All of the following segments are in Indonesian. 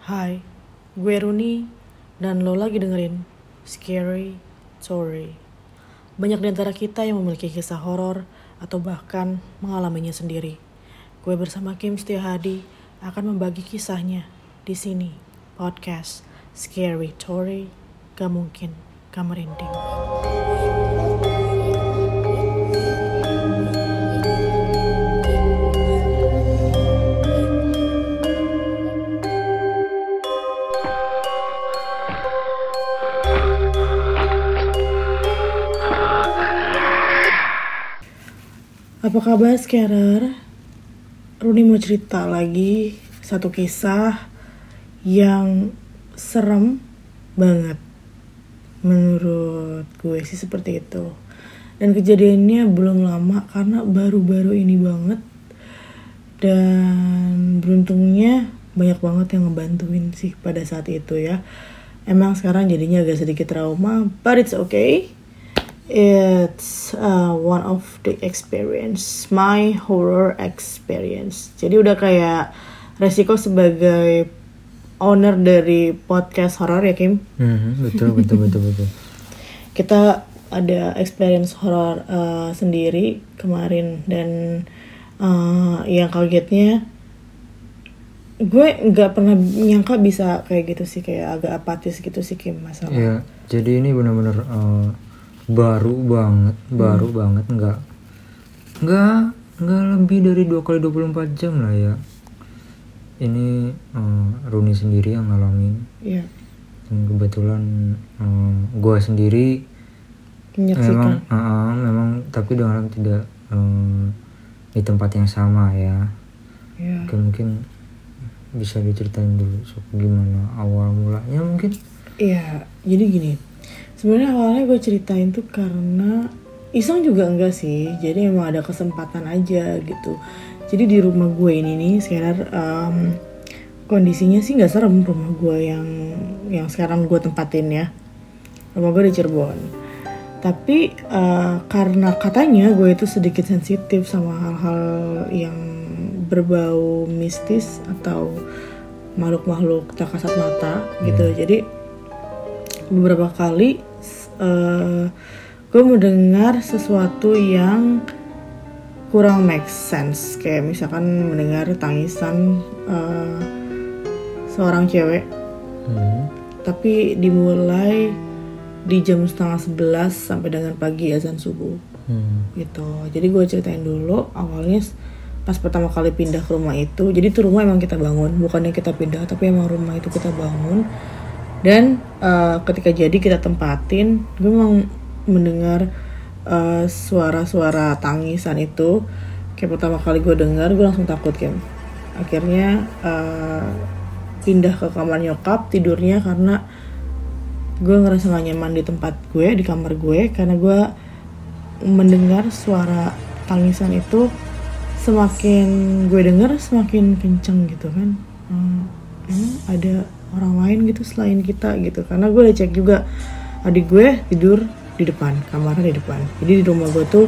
Hai, gue Runi dan lo lagi dengerin Scary Story. Banyak di antara kita yang memiliki kisah horor atau bahkan mengalaminya sendiri. Gue bersama Kim Setiahadi akan membagi kisahnya di sini podcast Scary Story. Gak mungkin gak merinding. Apa kabar Scarer? Runi mau cerita lagi satu kisah yang serem banget. Menurut gue sih seperti itu. Dan kejadiannya belum lama karena baru-baru ini banget. Dan beruntungnya banyak banget yang ngebantuin sih pada saat itu ya. Emang sekarang jadinya agak sedikit trauma, but it's okay it's uh, one of the experience my horror experience. Jadi udah kayak resiko sebagai owner dari podcast horror ya Kim? Mhm, betul betul betul betul. kita ada experience horror uh, sendiri kemarin dan uh, yang kagetnya gue nggak pernah nyangka bisa kayak gitu sih kayak agak apatis gitu sih Kim masalah. Iya, jadi ini benar-benar eh, baru banget, baru banget nggak nggak nggak lebih dari dua kali 24 jam lah ya. Ini eh, Runi sendiri yang ngalamin. Iya, Dan kebetulan eh, gua sendiri memang eh, eh, memang tapi dengan tidak eh, di tempat yang sama ya. Iya. Oke, mungkin bisa diceritain dulu Sob, gimana awal mulanya mungkin Iya, jadi gini. Sebenarnya awalnya gue ceritain tuh karena iseng juga enggak sih. Jadi emang ada kesempatan aja gitu. Jadi di rumah gue ini nih sekarang em, kondisinya sih nggak serem rumah gue yang yang sekarang gue tempatin ya. Rumah gue di Cirebon. Tapi eh, karena katanya gue itu sedikit sensitif sama hal-hal yang berbau mistis atau makhluk-makhluk tak kasat mata gitu. Jadi beberapa kali eh gue mendengar sesuatu yang kurang make sense. Kayak misalkan mendengar tangisan eh, seorang cewek. Hmm. tapi dimulai di jam setengah sebelas sampai dengan pagi azan subuh. Hmm. gitu. Jadi gue ceritain dulu awalnya pas pertama kali pindah ke rumah itu jadi tuh rumah emang kita bangun bukannya kita pindah tapi emang rumah itu kita bangun dan eh, ketika jadi kita tempatin gue memang mendengar eh, suara-suara tangisan itu. Kayak pertama kali gue dengar gue langsung takut kan akhirnya eh, pindah ke kamar nyokap tidurnya karena gue ngerasa gak nyaman di tempat gue di kamar gue karena gue mendengar suara tangisan itu semakin gue denger semakin kenceng gitu kan. Hmm, ada orang lain gitu selain kita gitu. Karena gue udah cek juga adik gue tidur di depan kamarnya di depan. Jadi di rumah gue tuh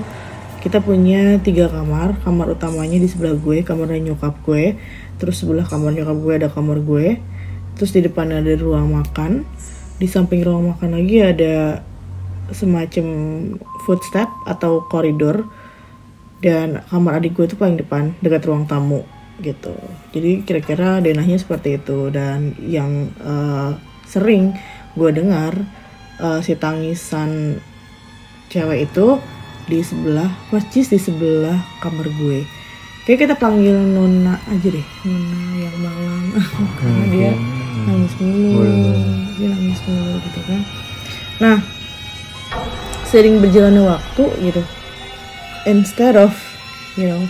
kita punya tiga kamar. Kamar utamanya di sebelah gue kamarnya nyokap gue. Terus sebelah kamar nyokap gue ada kamar gue. Terus di depan ada ruang makan. Di samping ruang makan lagi ada semacam footstep atau koridor. Dan kamar adik gue tuh paling depan dekat ruang tamu gitu. Jadi kira-kira denahnya seperti itu. Dan yang eh, sering gue dengar eh, si tangisan cewek itu di sebelah persis di sebelah kamar gue. Kayak kita panggil nona aja deh. Nona yang malam. Karena dia nangis mulu. Dia nangis mulu gitu kan. Nah sering berjalannya waktu gitu. Instead of you know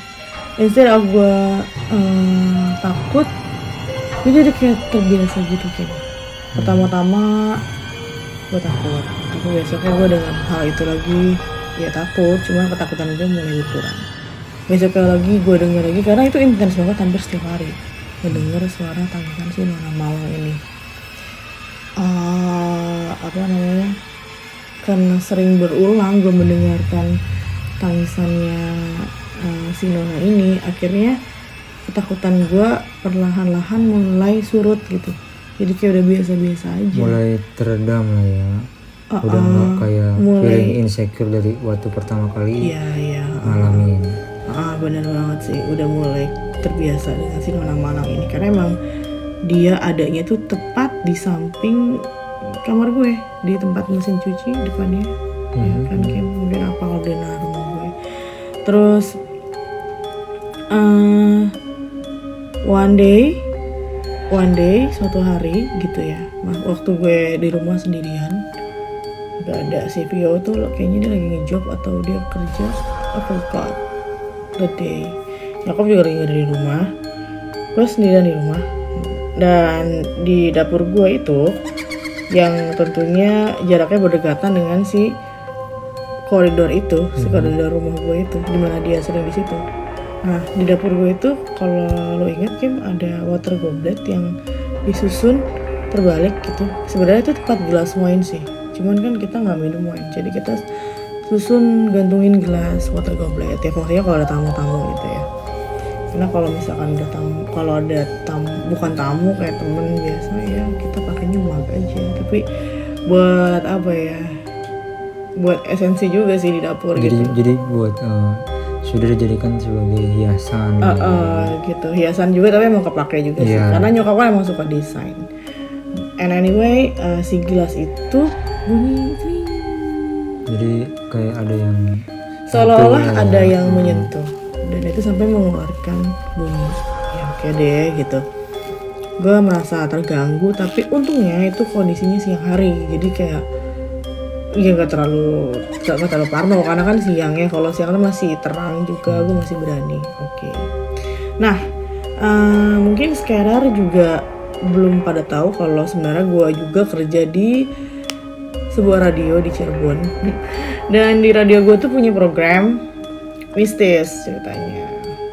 instead of gue eh, takut gue jadi kayak terbiasa gitu kan pertama-tama gue takut. Tapi besoknya gue dengan hal itu lagi ya takut. Cuman ketakutan gue mulai berkurang. Besoknya lagi gue denger lagi karena itu intens banget hampir setiap hari. Mendengar suara tangisan si Nona Malang ini. Eh, apa namanya? Karena sering berulang gue mendengarkan tangisannya eh, si Nona ini akhirnya ketakutan gue perlahan-lahan mulai surut gitu. Jadi kayak udah biasa-biasa aja. Mulai teredam lah ya. Ah, udah nggak kayak mulai- feeling insecure dari waktu pertama kali iya iya. ngalamin. Ah benar banget sih. Udah mulai terbiasa dengan si manang-manang ini. Karena emang dia adanya tuh tepat di samping kamar gue. Di tempat mesin cuci depannya. Ya kan kayak kemudian apa rumah gue. Terus one day one day suatu hari gitu ya. Nah, waktu gue di rumah sendirian gak ada si Vio tuh kayaknya dia lagi ngejob atau dia kerja I forgot the day. Jakob juga lagi ada di rumah. Gue sendirian di rumah. Dan di dapur gue itu yang tentunya jaraknya berdekatan dengan si koridor itu si koridor rumah gue itu di mana dia sedang di situ nah di dapur gue itu kalau lo ingat Kim ada water goblet yang disusun terbalik gitu. Sebenarnya itu tempat gelas wine sih. Cuman kan kita nggak minum wine jadi kita susun gantungin gelas water goblet. Ya pokoknya kalau ada tamu-tamu gitu ya. Karena kalau misalkan ada tamu kalau ada tamu bukan tamu kayak temen biasa ya kita pakainya mug aja. Tapi buat apa ya? Buat esensi juga sih di dapur jadi gitu. jadi buat eh, sudah dijadikan sebagai hiasan. Eh, eh, gitu. Hiasan juga tapi emang kepake juga sih. Iya. karena nyokap kan emang suka desain. And anyway eh, si gelas itu bunyi jadi kayak ada yang seolah-olah ada ya. yang menyentuh. Dan itu sampai mengeluarkan bunyi. Ya oke deh gitu. Gue merasa terganggu tapi untungnya itu kondisinya siang hari. Jadi kayak ya nggak terlalu nggak terlalu parno karena kan siang ya kalau siang kan masih terang juga gue masih berani oke. Nah eh, mungkin sekarang juga belum pada tahu kalau sebenarnya gue juga kerja di sebuah radio di Cirebon. Dan di radio gue tuh punya program mistis ceritanya.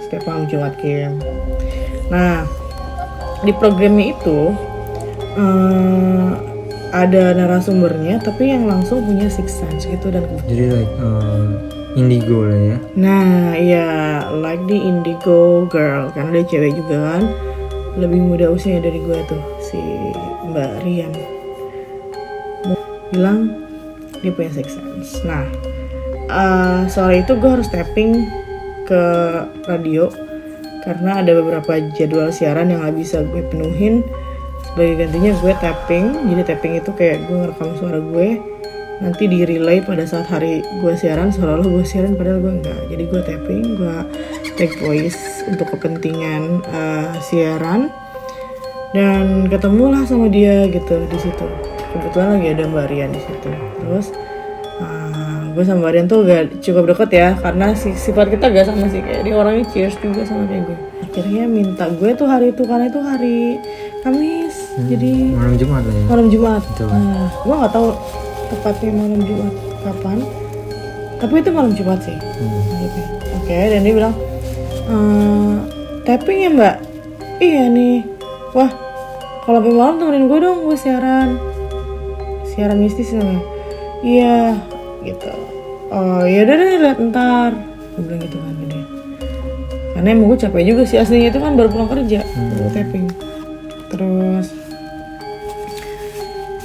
Setiap malam Jumat Kim. Nah di programnya itu eh, ada narasumbernya tapi yang langsung punya six sense gitu dan jadi like eh, indigo lah ya. Nah iya like the indigo girl karena dia cewek juga kan. Lebih muda usianya dari gue tuh si Mbak Rian. Bilang dia punya six sense. Nah eh, sore itu gue harus tapping ke radio karena ada beberapa jadwal siaran yang gak bisa gue penuhin sebagai gantinya gue tapping jadi tapping itu kayak gue ngerekam suara gue nanti di relay pada saat hari gue siaran seolah-olah gue siaran padahal gue enggak. Jadi gue tapping gue take voice untuk kepentingan eh, siaran dan ketemulah sama dia gitu di situ. Kebetulan lagi ada Mbak Rian di situ. Terus uh, gue sama Mbak Rian tuh gak cukup deket ya karena si, sifat kita gak sama sih. Kayak dia orangnya cheers juga sama kayak gue. Akhirnya minta gue tuh hari itu karena itu hari Kamis jadi malam Jumat lah ya malam Jumat Betul. nah gue nggak tahu tepatnya malam Jumat kapan tapi itu malam Jumat sih Hmm. Gitu. Oke, dan dia bilang, ehm, tapping ya mbak? Iya nih. Wah, kalau sampai malam temenin gue dong, gue siaran. Siaran mistis namanya. Iya, gitu. Oh, ya udah deh, lihat ntar. Gue bilang gitu kan dia. Karena emang gue capek juga sih aslinya itu kan baru pulang kerja, baru tapping. Terus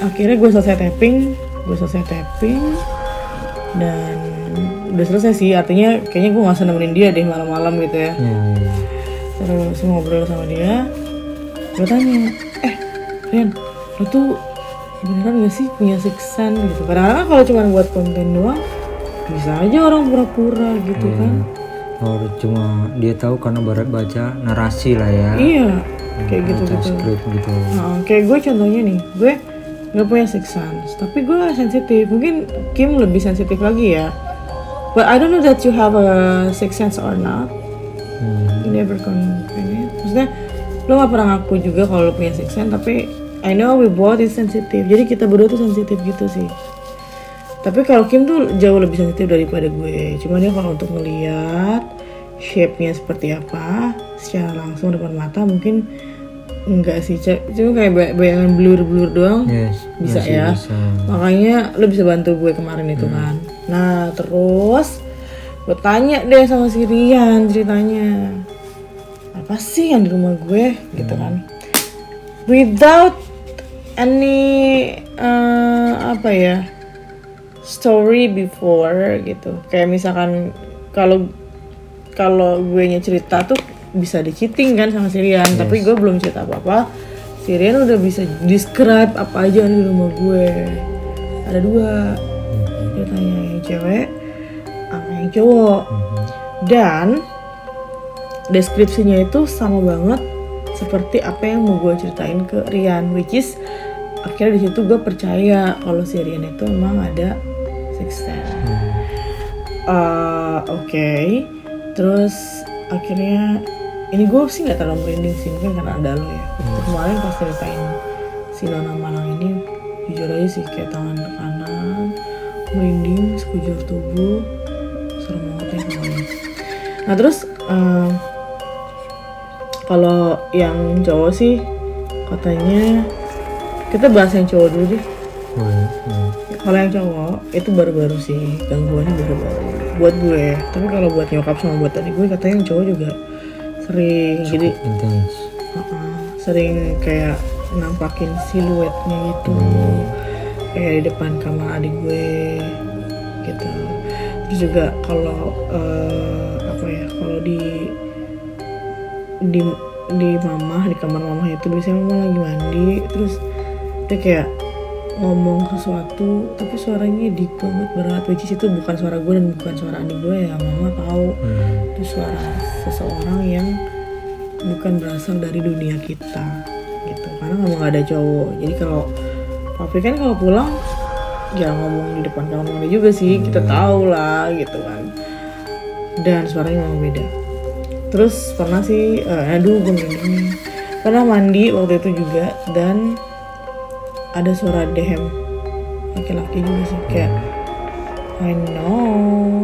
akhirnya gue selesai tapping, gue selesai tapping dan udah selesai sih. Artinya kayaknya gue nggak usah nemenin dia deh malam-malam gitu ya. Iya. terus ngobrol sama dia gue tanya eh Rian lo tuh beneran gak sih punya siksan gitu. Kadang-kadang kan kalau cuma buat konten doang bisa aja orang pura-pura gitu Iya. kan. Oh, cuma dia tahu karena barat baca narasi lah ya. Iya kayak gitu gitu skrip gitu. Nah, kayak gue contohnya nih, gue nggak punya six sense, tapi gue sensitif. Mungkin Kim lebih sensitif lagi ya. But I don't know that you have a six sense or not. Hmm. You never confirm it. Maksudnya, lo gak pernah ngaku juga kalau lo punya six sense, tapi I know we both is sensitive. Jadi kita berdua tuh sensitif gitu sih. Tapi kalau Kim tuh jauh lebih sensitif daripada gue. Cuma dia kalau untuk ngeliat shape-nya seperti apa secara langsung depan mata mungkin enggak sih. Ca- Cuma kayak bay- bayangan blur-blur doang yes bisa ya. bisa. Makanya lo bisa bantu gue kemarin itu kan. Nah terus gue tanya deh sama si Rian ceritanya apa sih yang di rumah gue gitu kan. Without any eh, apa ya story before gitu kayak misalkan kalau kalau gue nya cerita tuh bisa di cheating kan sama Sirian tapi gue belum cerita apa apa Sirian udah bisa describe apa aja di rumah gue. Ada dua. Ceritanya yang cewek sama yang cowok. Dan deskripsinya itu sama banget seperti apa yang mau gue ceritain ke Rian which is akhirnya di situ gue percaya kalau si Rian itu emang ada six sense. Eh, oke. Terus akhirnya ini gue sih nggak terlalu merinding sih mungkin karena ada lo ya. Waktu kemarin pas ceritain si Nona Malang ini jujur aja sih kayak tangan ke kanan merinding sekujur tubuh serem banget ya pokoknya. Nah terus eh, kalau yang cowok sih katanya kita bahas yang cowok dulu deh. Boleh, boleh. kalau yang cowok itu baru-baru sih gangguannya baru-baru buat gue. Tapi kalau buat nyokap sama buat tadi gue katanya yang cowok juga sering jadi intens. Sering kayak nampakin siluetnya gitu. Kayak di depan kamar adik gue gitu. Terus juga kalau eh, apa ya kalau di di di mama di kamar mama itu biasanya mama lagi mandi terus dia kayak ngomong sesuatu tapi suaranya deep banget berat which is itu bukan suara gue dan bukan suara adik gue ya mama tahu. Hmm. itu suara seseorang yang bukan berasal dari dunia kita gitu. Karena memang gak ada cowok. Jadi kalau papi kan kalau pulang ya ngomong di depan kamar mandi juga sih kita tahu lah gitu kan. Dan suaranya memang beda. Terus pernah sih eh, aduh gue merinding. pernah mandi waktu itu juga dan ada suara dehem laki-laki juga sih kayak I know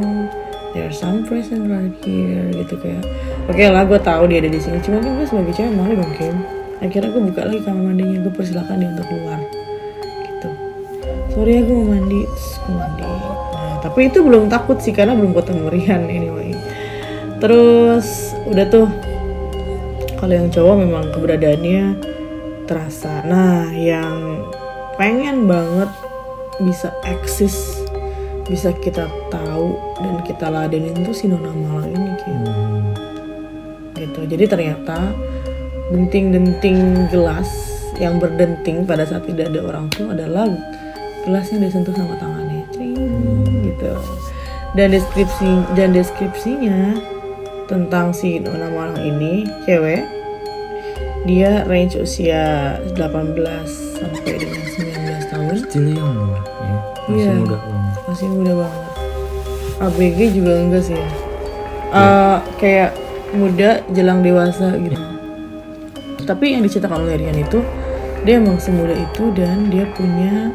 there's some person right here gitu kayak. Oke lah gue tahu dia ada di sini. Cuma kan gue sebagai cewek malu dong Kim. Akhirnya gue buka lagi kamar mandinya gue persilakan dia untuk keluar gitu. Sorry ya gue mau mandi. Gue mandi. Nah tapi itu belum takut sih karena belum ketemu Rian anyway. Terus udah tuh kalau yang cowok memang keberadaannya terasa. Nah yang pengen banget bisa eksis bisa kita tahu dan kita ladenin tuh si Nona Malang ini Hmm. gitu. Jadi ternyata denting-denting gelas yang berdenting pada saat tidak ada orang tuh adalah gelasnya disentuh sama tangannya. Cring, gitu. Dan deskripsi dan deskripsinya tentang si Nona Malang ini cewek dia range usia 18 sampai dengan 19 tahun. Still young ya. Masih Iya. muda banget. masih muda banget. ABG juga enggak sih ya? Eh, kayak muda jelang dewasa gitu. Tapi yang diceritakan oleh Rian itu dia emang semuda itu dan dia punya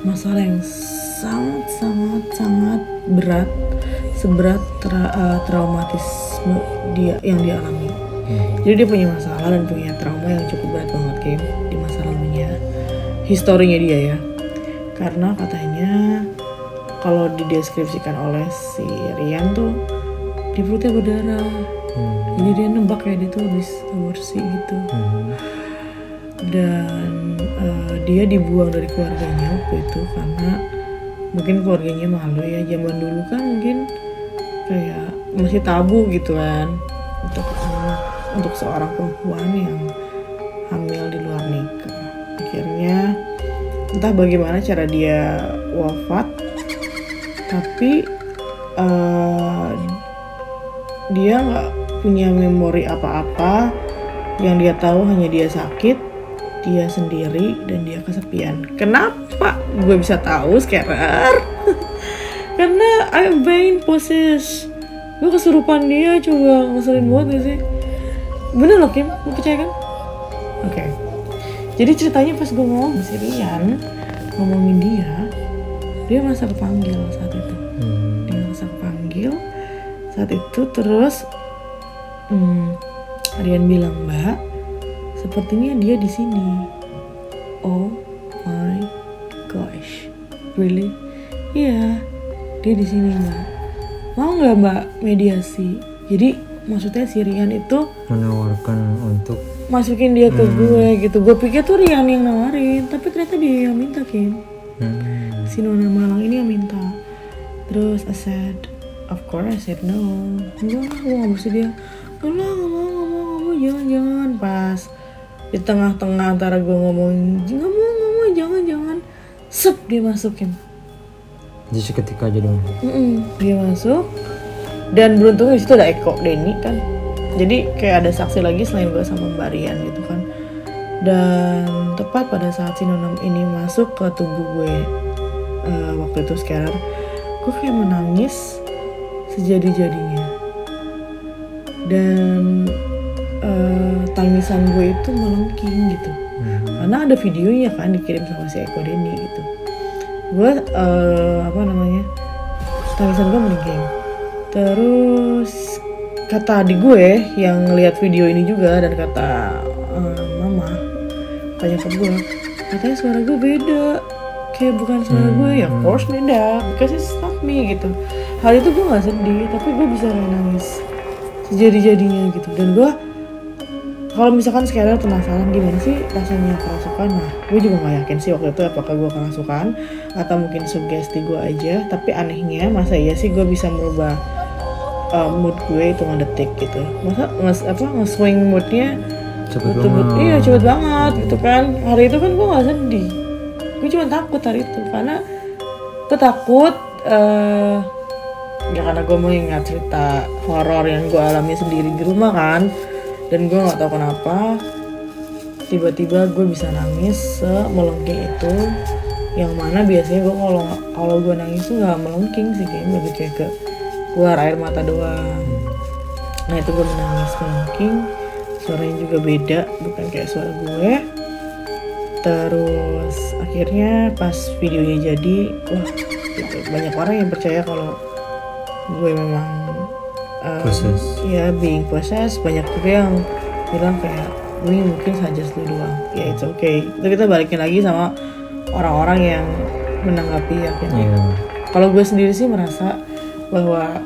masalah yang sangat sangat sangat berat seberat tra- eh, traumatisme dia yang dia alami Hmm. jadi dia punya masalah dan punya trauma yang cukup berat banget Kim di masa lalunya historinya dia ya karena katanya kalau dideskripsikan oleh si Rian tuh di perutnya berdarah Hmm. jadi dia nembak kayak dia tuh habis aborsi gitu Hmm. dan eh, dia dibuang dari keluarganya waktu itu karena mungkin keluarganya malu ya zaman dulu kan mungkin kayak masih tabu gitu kan untuk untuk seorang perempuan yang hamil di luar nikah. Akhirnya entah bagaimana cara dia wafat tapi eh, dia nggak punya memori apa-apa. Yang dia tahu hanya dia sakit dia sendiri dan dia kesepian. Kenapa? Gue bisa tahu sekarang karena I'm being possessed gue kesurupan dia coba ngeselin banget gak sih bener loh Kim. Lu percaya kan? Oke. Jadi ceritanya pas gue ngomong si Rian ngomongin dia dia merasa kepanggil saat itu. Hmm. dia merasa kepanggil saat itu terus hmm, Rian bilang mbak sepertinya dia di sini. Oh my gosh. Really? Iya dia di sini mbak. Mau nggak mbak mediasi? Jadi maksudnya si Rian itu menawarkan untuk masukin dia ke gue gitu. Gue pikir tuh Rian yang nawarin tapi ternyata dia yang minta Kim. Hmm. si Nona Malang ini yang minta. Terus I said of course I said no. Enggak gue gak mau dia enggak gak mau gak mau gak mau. Jangan jangan. Pas di tengah-tengah antara gue ngomong nggak mau nggak mau jangan jangan. Sep dia masukin Jadi seketika aja dong. Mm-mm, dia masuk dan beruntungnya di situ ada Eko Denny kan. Jadi kayak ada saksi lagi selain gue sama Mbak Rian gitu kan. Dan tepat pada saat si Nonam ini masuk ke tubuh gue eh, waktu itu sekarang gue kayak menangis sejadi-jadinya. Dan eh, tangisan gue itu melengking gitu. Hmm. karena ada videonya kan dikirim sama si Eko Denny gitu. Gue eh, apa namanya tangisan gue melengking terus kata adik gue yang ngelihat video ini juga dan kata eh, mama tanya ke gue katanya suara gue beda. Kayak bukan suara gue ya of course beda because it's not me gitu. Hal itu gue nggak sedih tapi gue bisa nangis sejadi-jadinya gitu. Dan gue kalau misalkan sekarang penasaran gimana sih rasanya kerasukan nah gue juga nggak yakin sih waktu itu apakah gue kerasukan atau mungkin sugesti gue aja tapi anehnya masa iya sih gue bisa merubah uh, mood gue hitungan detik gitu. Masa nges apa nge-swing moodnya Cepet betul banget. iya cepet banget gitu kan. Hari itu kan gue nggak sedih. Gue cuma takut hari itu karena gue takut eh ya karena gue mau ingat cerita horor yang gue alami sendiri di rumah kan dan gue nggak tahu kenapa tiba-tiba gue bisa nangis semelengking itu. Yang mana biasanya gue kalau kalau gue nangis tuh nggak melengking sih kayaknya lebih kayak ke keluar air mata doang. Nah itu gue menangis melengking suaranya juga beda bukan kayak suara gue. Terus akhirnya pas videonya jadi wah gitu. banyak orang yang percaya kalau gue memang um, ya being possessed. Banyak juga yang bilang kayak ini mungkin saja lu doang. Ya it's okay. Itu kita balikin lagi sama orang-orang yang menanggapi ya Iya. kalau gue sendiri sih merasa bahwa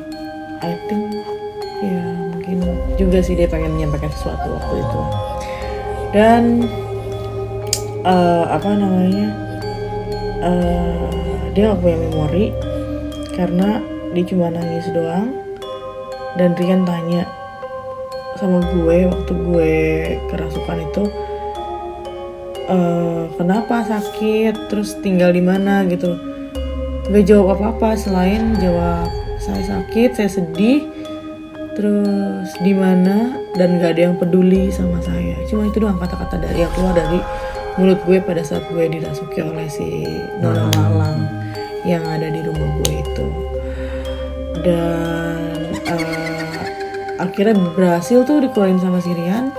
I think ya mungkin juga sih dia pengen menyampaikan sesuatu waktu itu. Dan eh, apa namanya eh, dia gak punya memori karena dia cuma nangis doang dan Rian tanya sama gue waktu gue kerasukan itu eh, kenapa sakit terus tinggal di mana gitu. Gak jawab apa-apa selain jawab saya sakit saya sedih. Terus di mana? Dan gak ada yang peduli sama saya. Cuma itu doang kata-kata dari yang keluar dari mulut gue pada saat gue dirasuki oleh si Nona Malang yang ada di rumah gue itu. Dan eh, akhirnya berhasil tuh dikeluarin sama Sirian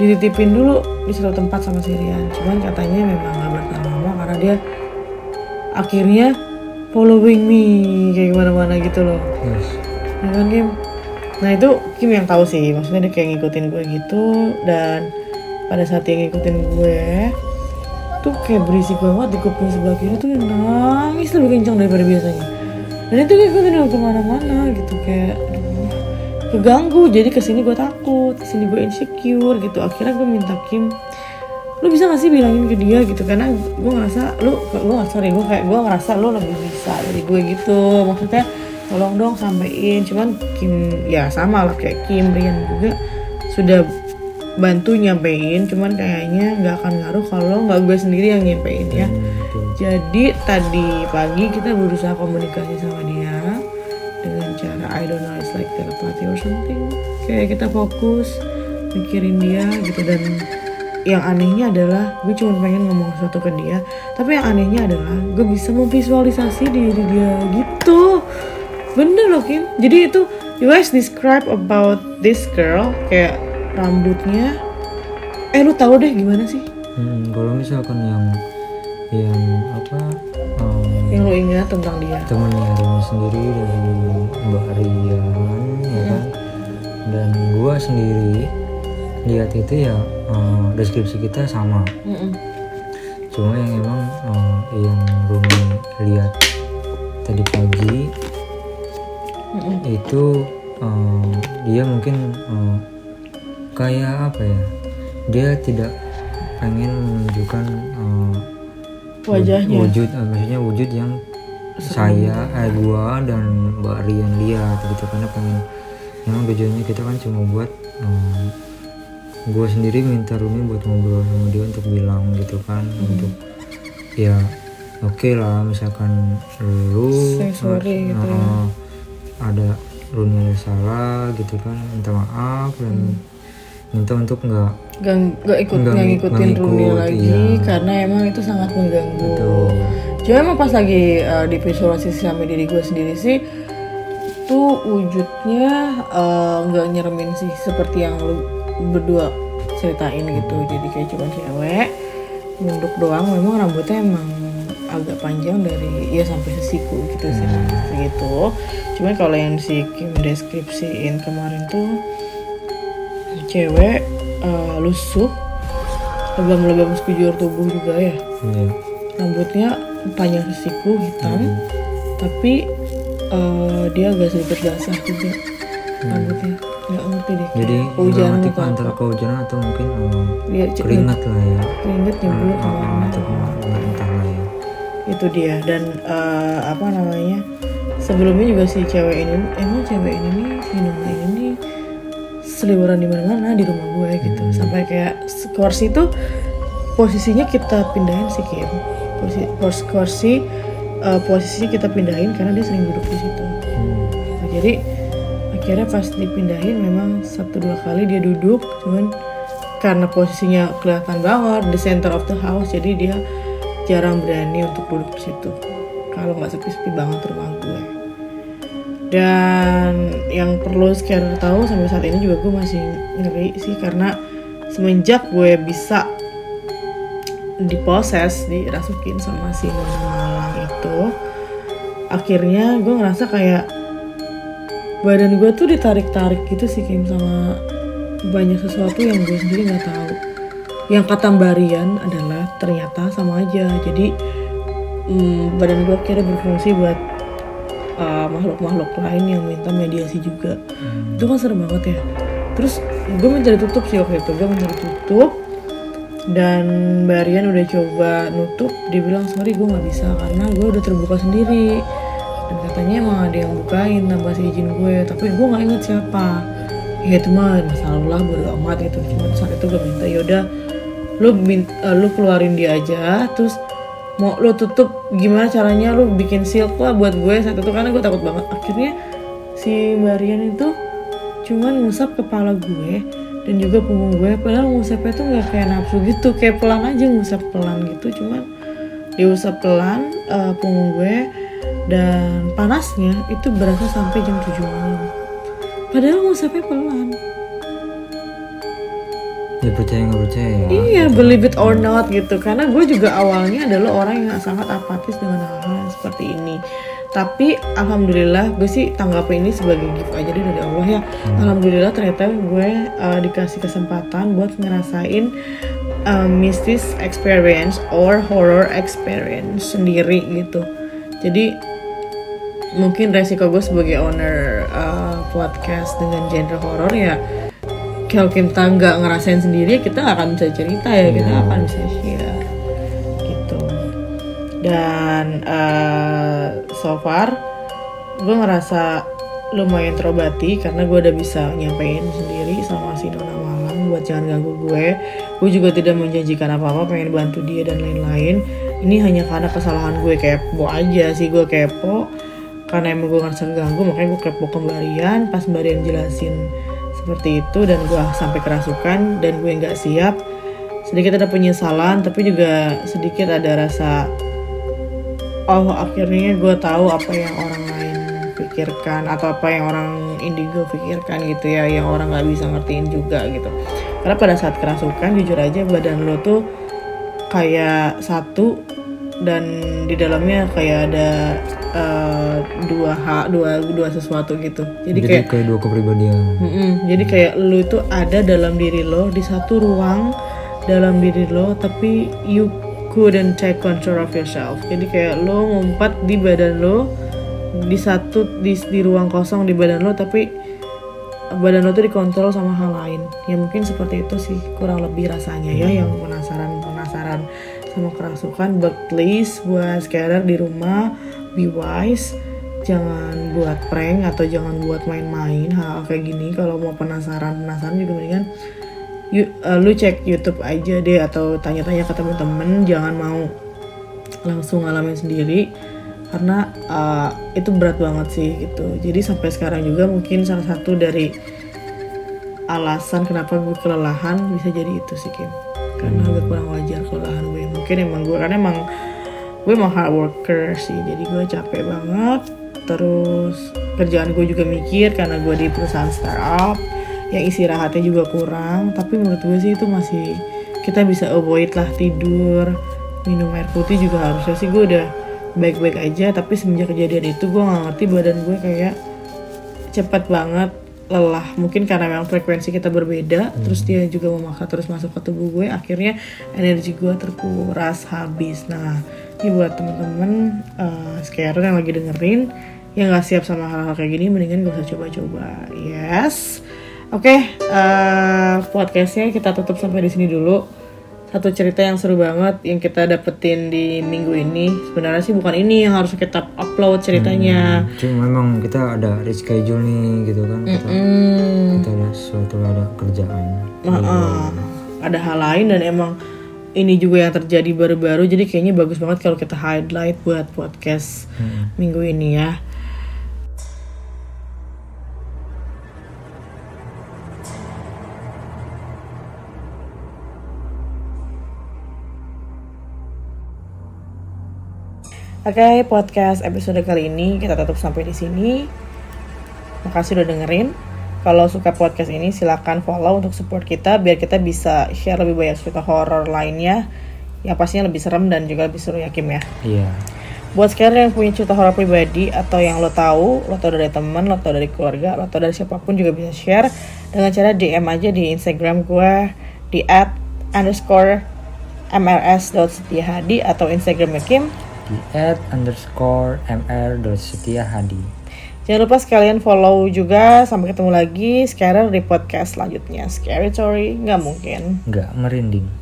dititipin dulu di satu tempat sama Sirian cuman katanya memang gak bertahan lama karena dia akhirnya following me kayak gimana-mana gitu loh. Yes. ya kan Kim? Nah itu Kim yang tahu sih. Maksudnya dia kayak ngikutin gue gitu dan pada saat dia ngikutin gue tuh kayak berisik banget di kuping sebelah kiri tuh nangis lebih kencang daripada biasanya. Dan itu ngikutin gue ke mana-mana gitu kayak keganggu jadi ke sini gue takut ke sini gue insecure gitu. Akhirnya gue minta Kim lu bisa gak sih bilangin ke dia gitu? Karena gue ngerasa lu lu sorry gue kayak gue ngerasa lu lebih bisa dari gue gitu. Maksudnya tolong dong sampein cuman Kim ya sama lah kayak Kim Rian juga sudah bantu nyampein. Cuman kayaknya nggak akan ngaruh kalau nggak gue sendiri yang nyampein ya. Hmm, jadi tadi pagi kita berusaha komunikasi sama dia dengan cara I don't know it's like telepathy or something. Kayak kita fokus mikirin dia gitu dan yang anehnya adalah gue cuma pengen ngomong sesuatu ke dia tapi yang anehnya adalah gue bisa memvisualisasi diri dia gitu. Bener loh Kim. Jadi itu you guys describe about this girl kayak rambutnya. Eh lu tahu deh gimana sih? Hmm, kalau misalkan yang yang apa um, yang lo ingat tentang dia. temennya Rumi sendiri dari Mbak Rian ya kan? Dan gua sendiri lihat itu ya eh, deskripsi kita sama Mm-mm. cuma yang emang eh, yang Rumi lihat tadi pagi Mm-mm. itu eh, dia mungkin eh, kayak apa ya dia tidak pengen menunjukkan uh, Wajahnya. wujud uh, maksudnya wujud yang saya eh gua dan mbak Rian lihat gitu karena pengen memang tujuannya kita kan cuma buat um, gua sendiri minta Rumi buat ngobrol sama dia untuk bilang gitu kan untuk ya oke lah misalkan lu sorry gitu ya. uh, ada Rumi ada salah gitu kan minta maaf dan minta untuk nggak Gak, gak ikut Nggak nggak ngik- ngikutin nggak Rumi ngikut, lagi iya. karena emang itu sangat mengganggu. Betul. Cuma emang pas lagi uh, di visualisasi sama diri gue sendiri sih tuh wujudnya uh, nggak nyeremin sih seperti yang lu berdua ceritain gitu. Jadi kayak cuma cewek nunduk doang. Memang rambutnya emang agak panjang dari ya sampai sesiku gitu sih segitu. Cuma kalau yang si Kim deskripsiin kemarin tuh cewek eh, lusuh lebam-lebam sekujur tubuh juga ya Iya. rambutnya panjang sesiku hitam tapi eh, dia agak sedikit basah juga rambutnya nggak ngerti deh jadi nggak ngerti atau antara kehujanan atau mungkin um, ce- keringat lah ya. Nyebur Ah, ke mana ah, atau ke mana entah lah ya. Itu dia. Dan eh, apa namanya sebelumnya juga si cewek ini emang cewek ini nih Nona ini nih seliburan di mana-mana di rumah gue gitu. Sampai kayak kursi itu posisinya kita pindahin sih Kim. Posisi kursi, kursi eh, posisi kita pindahin karena dia sering duduk di situ. Hmm. Nah, jadi akhirnya pas dipindahin memang satu dua kali dia duduk cuman karena posisinya kelihatan banget the center of the house jadi dia jarang berani untuk duduk di situ. Kalau nggak sepi-sepi banget rumah gue. Dan yang perlu sekarang tahu sampai saat ini juga gue masih ngeri sih karena semenjak gue bisa diposes dirasukin sama si Malang itu akhirnya gue ngerasa kayak badan gue tuh ditarik-tarik gitu sih Kim sama banyak sesuatu yang gue sendiri nggak tahu. Yang kata Mbak Rian adalah ternyata sama aja. Jadi mm, badan gue akhirnya berfungsi buat uh, makhluk-makhluk lain yang minta mediasi juga. Itu kan serem banget ya. Terus gue mencari tutup sih waktu itu. Gue mencari tutup dan Mbak Rian udah coba nutup. Dia bilang sorry gue nggak bisa karena gue udah terbuka sendiri katanya emang ada yang bukain tanpa izin gue. Tapi gue nggak inget siapa. Ya itu mah masalah lah bodo amat gitu. Cuma saat itu gue minta yaudah lu min- eh, lu keluarin dia aja. Terus mau lu tutup gimana caranya lu bikin silk lah buat gue saat itu? Karena gue takut banget. Akhirnya si Mbak Rian itu cuman ngusap kepala gue dan juga punggung gue. Padahal ngusapnya tuh nggak kayak nafsu gitu kayak pelan aja ngusap pelan gitu. Cuman diusap pelan eh, punggung gue dan panasnya itu berasa sampai jam 7 malam padahal ngusapnya pelan ya percaya nggak percaya ya Iya, believe it or not gitu. Karena gue juga awalnya adalah orang yang sangat apatis dengan hal-hal seperti ini. Tapi alhamdulillah gue sih tanggapin ini sebagai gift aja deh dari Allah ya. Alhamdulillah ternyata gue uh, dikasih kesempatan buat ngerasain uh, mistis experience or horror experience sendiri gitu. Jadi mungkin resiko gue sebagai owner uh, podcast dengan genre horror ya kalau kita nggak ngerasain sendiri kita nggak akan bisa cerita ya kita nggak akan bisa share. Gitu. Dan uh, so far gue ngerasa lumayan terobati karena gue udah bisa nyampein sendiri sama si Nona Malang buat jangan ganggu gue. Gue juga tidak menjanjikan apa-apa pengen bantu dia dan lain-lain ini hanya karena kesalahan gue kepo aja sih gue kepo. Karena emang gue ngerasa keganggu makanya gue kepo kembalian pas Mbak Rian jelasin seperti itu dan gue sampai kerasukan dan gue nggak siap. Sedikit ada penyesalan tapi juga sedikit ada rasa oh akhirnya gue tahu apa yang orang lain pikirkan atau apa yang orang indigo pikirkan gitu ya yang orang nggak bisa ngertiin juga gitu. Karena pada saat kerasukan jujur aja badan lo tuh kayak satu dan di dalamnya kayak ada eh, dua hak dua dua sesuatu gitu. Jadi, jadi kayak kayak dua kepribadian. Mm-mm, jadi kayak lu itu ada dalam diri lo di satu ruang dalam diri lo tapi you couldn't take control of yourself. Jadi kayak lo ngumpat di badan lo di satu di, di ruang kosong di badan lo tapi badan lo tuh dikontrol sama hal lain. Ya mungkin seperti itu sih kurang lebih rasanya ya yang penasaran penasaran sama kerasukan but please buat sekarang di rumah be wise. Jangan buat prank atau jangan buat main-main hal, hal kayak gini. Kalau mau penasaran penasaran juga mendingan you, uh, lu cek YouTube aja deh atau tanya-tanya ke temen-temen. Jangan mau langsung ngalamin sendiri karena uh, itu berat banget sih gitu. Jadi sampai sekarang juga mungkin salah satu dari alasan kenapa gue kelelahan bisa jadi itu sih Kim karena gue kurang wajar kelelahan gue. Mungkin emang gue karena emang gue emang hard worker sih jadi gue capek banget. Terus kerjaan gue juga mikir karena gue di perusahaan startup yang istirahatnya juga kurang. Tapi menurut gue sih itu masih kita bisa avoid lah tidur minum air putih juga harusnya sih. Gue udah baik-baik aja tapi semenjak kejadian itu gue nggak ngerti badan gue kayak cepat banget lelah. Mungkin karena memang frekuensi kita berbeda hmm. terus dia juga memaksa terus masuk ke tubuh gue akhirnya energi gue terkuras habis. Nah ini buat temen-temen uh, sekarang yang lagi dengerin yang nggak siap sama hal-hal kayak gini mendingan gak usah coba-coba. Yes. Oke okay, uh, eh, podcastnya kita tutup sampai di sini dulu satu cerita yang seru banget yang kita dapetin di minggu ini. Sebenarnya sih bukan ini yang harus kita upload ceritanya. Hmm, cuma memang kita ada reschedule nih gitu kan. Kita, mm kita ada sesuatu ada kerjaan. Uh -uh. ada hal lain dan emang ini juga yang terjadi baru-baru. Jadi kayaknya bagus banget kalau kita highlight buat podcast hmm. minggu ini ya Oke, okay, podcast episode kali ini kita tutup sampai di sini. Makasih udah dengerin. Kalau suka podcast ini silahkan follow untuk support kita biar kita bisa share lebih banyak cerita horor lainnya yang pastinya lebih serem dan juga lebih seru ya Kim ya. Iya. Yeah. Buat sekalian yang punya cerita horor pribadi atau yang lo tahu, lo tahu dari teman, lo tahu dari keluarga, lo tahu dari siapa pun juga bisa share dengan cara DM aja di Instagram gue di at underscore mrs.setiahadi atau Instagramnya Kim di at underscore mr setia hadi. Jangan lupa sekalian follow juga. Sampai ketemu lagi sekarang di podcast selanjutnya. Scary Story nggak mungkin. Nggak merinding.